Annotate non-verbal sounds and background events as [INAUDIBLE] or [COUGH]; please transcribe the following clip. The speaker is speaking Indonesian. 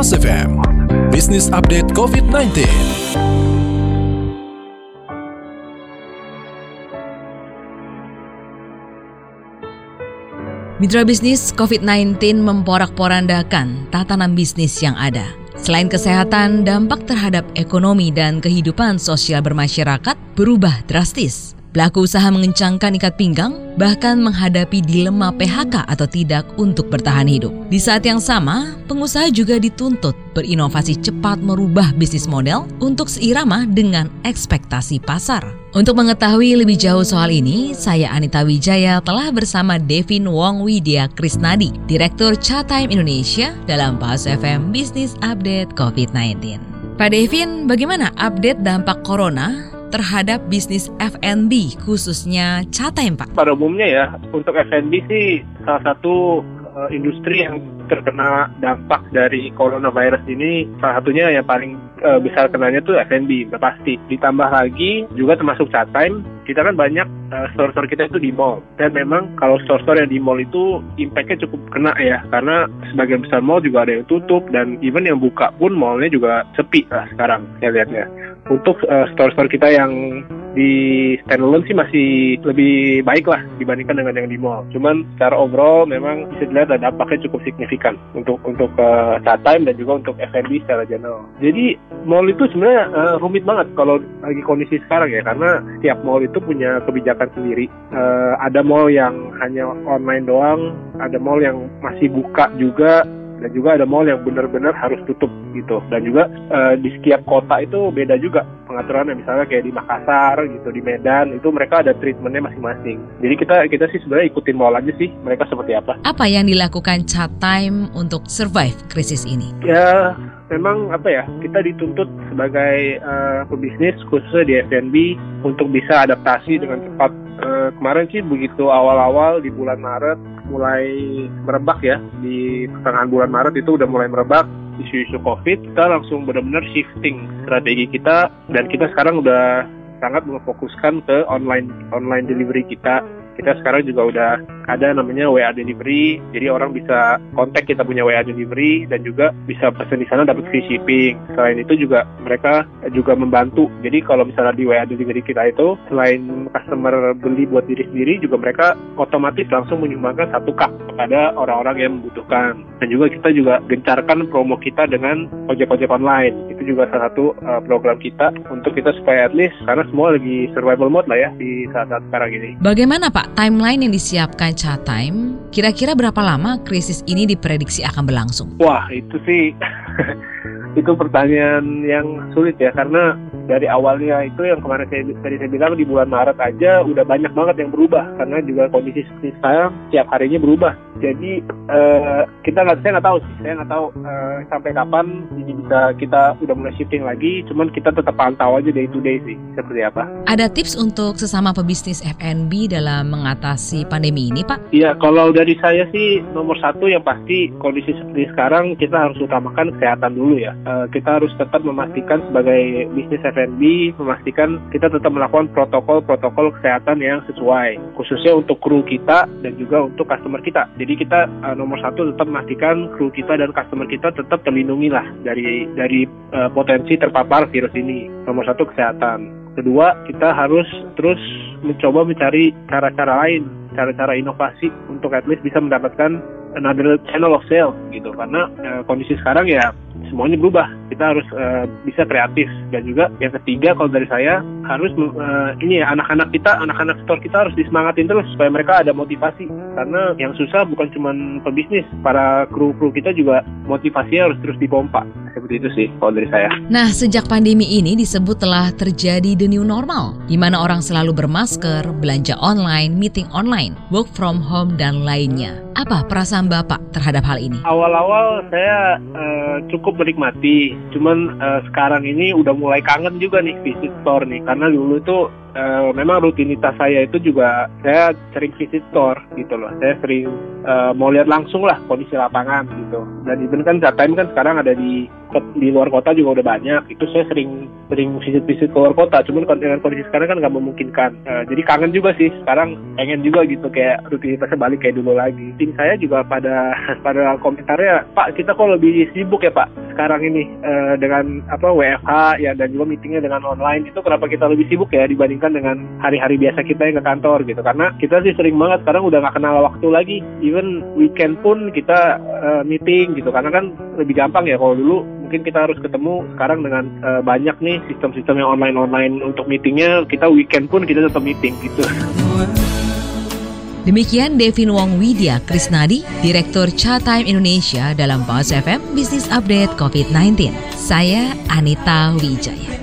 Mas FM, Business Update COVID-19. Mitra bisnis COVID-19 memporak-porandakan tatanan bisnis yang ada. Selain kesehatan, dampak terhadap ekonomi dan kehidupan sosial bermasyarakat berubah drastis. Pelaku usaha mengencangkan ikat pinggang, bahkan menghadapi dilema PHK atau tidak untuk bertahan hidup. Di saat yang sama, pengusaha juga dituntut berinovasi cepat merubah bisnis model untuk seirama dengan ekspektasi pasar. Untuk mengetahui lebih jauh soal ini, saya Anita Wijaya telah bersama Devin Wong Widya Krisnadi, Direktur Chatime Indonesia dalam Pas FM Business Update COVID-19. Pak Devin, bagaimana update dampak corona terhadap bisnis F&B khususnya Chatime Pak? Pada umumnya ya, untuk F&B sih salah satu uh, industri yang terkena dampak dari coronavirus ini salah satunya yang paling uh, besar kenanya tuh F&B, pasti. Ditambah lagi juga termasuk Chatime, kita kan banyak uh, store-store kita itu di mall. Dan memang kalau store-store yang di mall itu impact-nya cukup kena ya, karena sebagian besar mall juga ada yang tutup dan even yang buka pun mallnya juga sepi lah sekarang ya lihatnya untuk uh, store-store kita yang di standalone sih masih lebih baik lah dibandingkan dengan yang di mall. Cuman secara overall memang bisa dilihat ada dampaknya cukup signifikan untuk untuk uh, saat time dan juga untuk F&B secara general. Jadi mall itu sebenarnya uh, rumit banget kalau lagi kondisi sekarang ya karena setiap mall itu punya kebijakan sendiri. Uh, ada mall yang hanya online doang, ada mall yang masih buka juga dan juga ada mall yang benar-benar harus tutup gitu. Dan juga uh, di setiap kota itu beda juga pengaturannya. Misalnya kayak di Makassar gitu di Medan itu mereka ada treatmentnya masing-masing. Jadi kita kita sih sebenarnya ikutin mall aja sih mereka seperti apa. Apa yang dilakukan chat time untuk survive krisis ini? Ya memang apa ya kita dituntut sebagai uh, pebisnis khususnya di F&B untuk bisa adaptasi dengan cepat. Uh, kemarin sih begitu awal-awal di bulan Maret mulai merebak ya. Di pertengahan bulan Maret itu udah mulai merebak isu-isu COVID. Kita langsung benar-benar shifting strategi kita. Dan kita sekarang udah sangat memfokuskan ke online online delivery kita. Kita sekarang juga udah ada namanya WA delivery. Jadi orang bisa kontak kita punya WA delivery dan juga bisa pesan di sana dapat free shipping. Selain itu juga mereka juga membantu. Jadi kalau misalnya di WA delivery kita itu selain customer beli buat diri sendiri juga mereka otomatis langsung menyumbangkan satu kak kepada orang-orang yang membutuhkan. Dan juga kita juga gencarkan promo kita dengan ojek-ojek online. Itu juga salah satu uh, program kita untuk kita supaya at least karena semua lagi survival mode lah ya di saat-saat sekarang ini. Bagaimana Pak? Timeline yang disiapkan Chat Time, kira-kira berapa lama krisis ini diprediksi akan berlangsung? Wah, itu sih [LAUGHS] itu pertanyaan yang sulit ya karena dari awalnya itu yang kemarin saya tadi saya bilang di bulan Maret aja udah banyak banget yang berubah karena juga kondisi sekarang tiap harinya berubah. Jadi uh, kita nggak saya nggak tahu sih saya nggak tahu uh, sampai kapan ini bisa kita udah mulai shifting lagi. Cuman kita tetap pantau aja day to day sih seperti apa. Ada tips untuk sesama pebisnis F&B dalam mengatasi pandemi ini Pak? Iya kalau dari saya sih nomor satu yang pasti kondisi seperti sekarang kita harus utamakan kesehatan dulu ya. Uh, kita harus tetap memastikan sebagai bisnis F&B F&B memastikan kita tetap melakukan protokol-protokol kesehatan yang sesuai, khususnya untuk kru kita dan juga untuk customer kita. Jadi kita uh, nomor satu tetap memastikan kru kita dan customer kita tetap terlindungi lah dari dari uh, potensi terpapar virus ini. Nomor satu kesehatan. Kedua, kita harus terus mencoba mencari cara-cara lain, cara-cara inovasi untuk at least bisa mendapatkan another channel of sale gitu. Karena uh, kondisi sekarang ya semuanya berubah. Kita harus uh, bisa kreatif. Dan juga yang ketiga kalau dari saya harus uh, ini ya anak-anak kita anak-anak store kita harus disemangatin terus supaya mereka ada motivasi. Karena yang susah bukan cuma pebisnis para kru-kru kita juga motivasinya harus terus dipompa seperti itu sih kalau dari saya. Nah sejak pandemi ini disebut telah terjadi the new normal di mana orang selalu bermasker, belanja online, meeting online, work from home dan lainnya. Apa perasaan Bapak terhadap hal ini? Awal-awal saya uh, cukup menikmati Cuman uh, sekarang ini udah mulai kangen juga nih visit store nih karena dulu tuh uh, memang rutinitas saya itu juga saya sering visit store gitu loh. Saya sering uh, mau lihat langsung lah kondisi lapangan gitu. Dan even kan time kan sekarang ada di di luar kota juga udah banyak. Itu saya sering sering visit-visit ke luar kota. Cuman dengan kondisi sekarang kan nggak memungkinkan. Uh, jadi kangen juga sih. Sekarang pengen juga gitu kayak rutinitasnya balik kayak dulu lagi. Tim saya juga pada [LAUGHS] pada komentarnya, Pak kita kok lebih sibuk ya Pak sekarang ini uh, dengan apa WFH ya dan juga meetingnya dengan online itu kenapa kita lebih sibuk ya dibandingkan dengan hari-hari biasa kita yang ke kantor gitu karena kita sih sering banget sekarang udah nggak kenal waktu lagi even weekend pun kita uh, meeting gitu karena kan lebih gampang ya kalau dulu mungkin kita harus ketemu sekarang dengan uh, banyak nih sistem-sistem yang online-online untuk meetingnya kita weekend pun kita tetap meeting gitu. Demikian Devin Wong Widya Krisnadi, Direktur Chatime Indonesia dalam Paus FM Business Update COVID-19. Saya Anita Wijaya.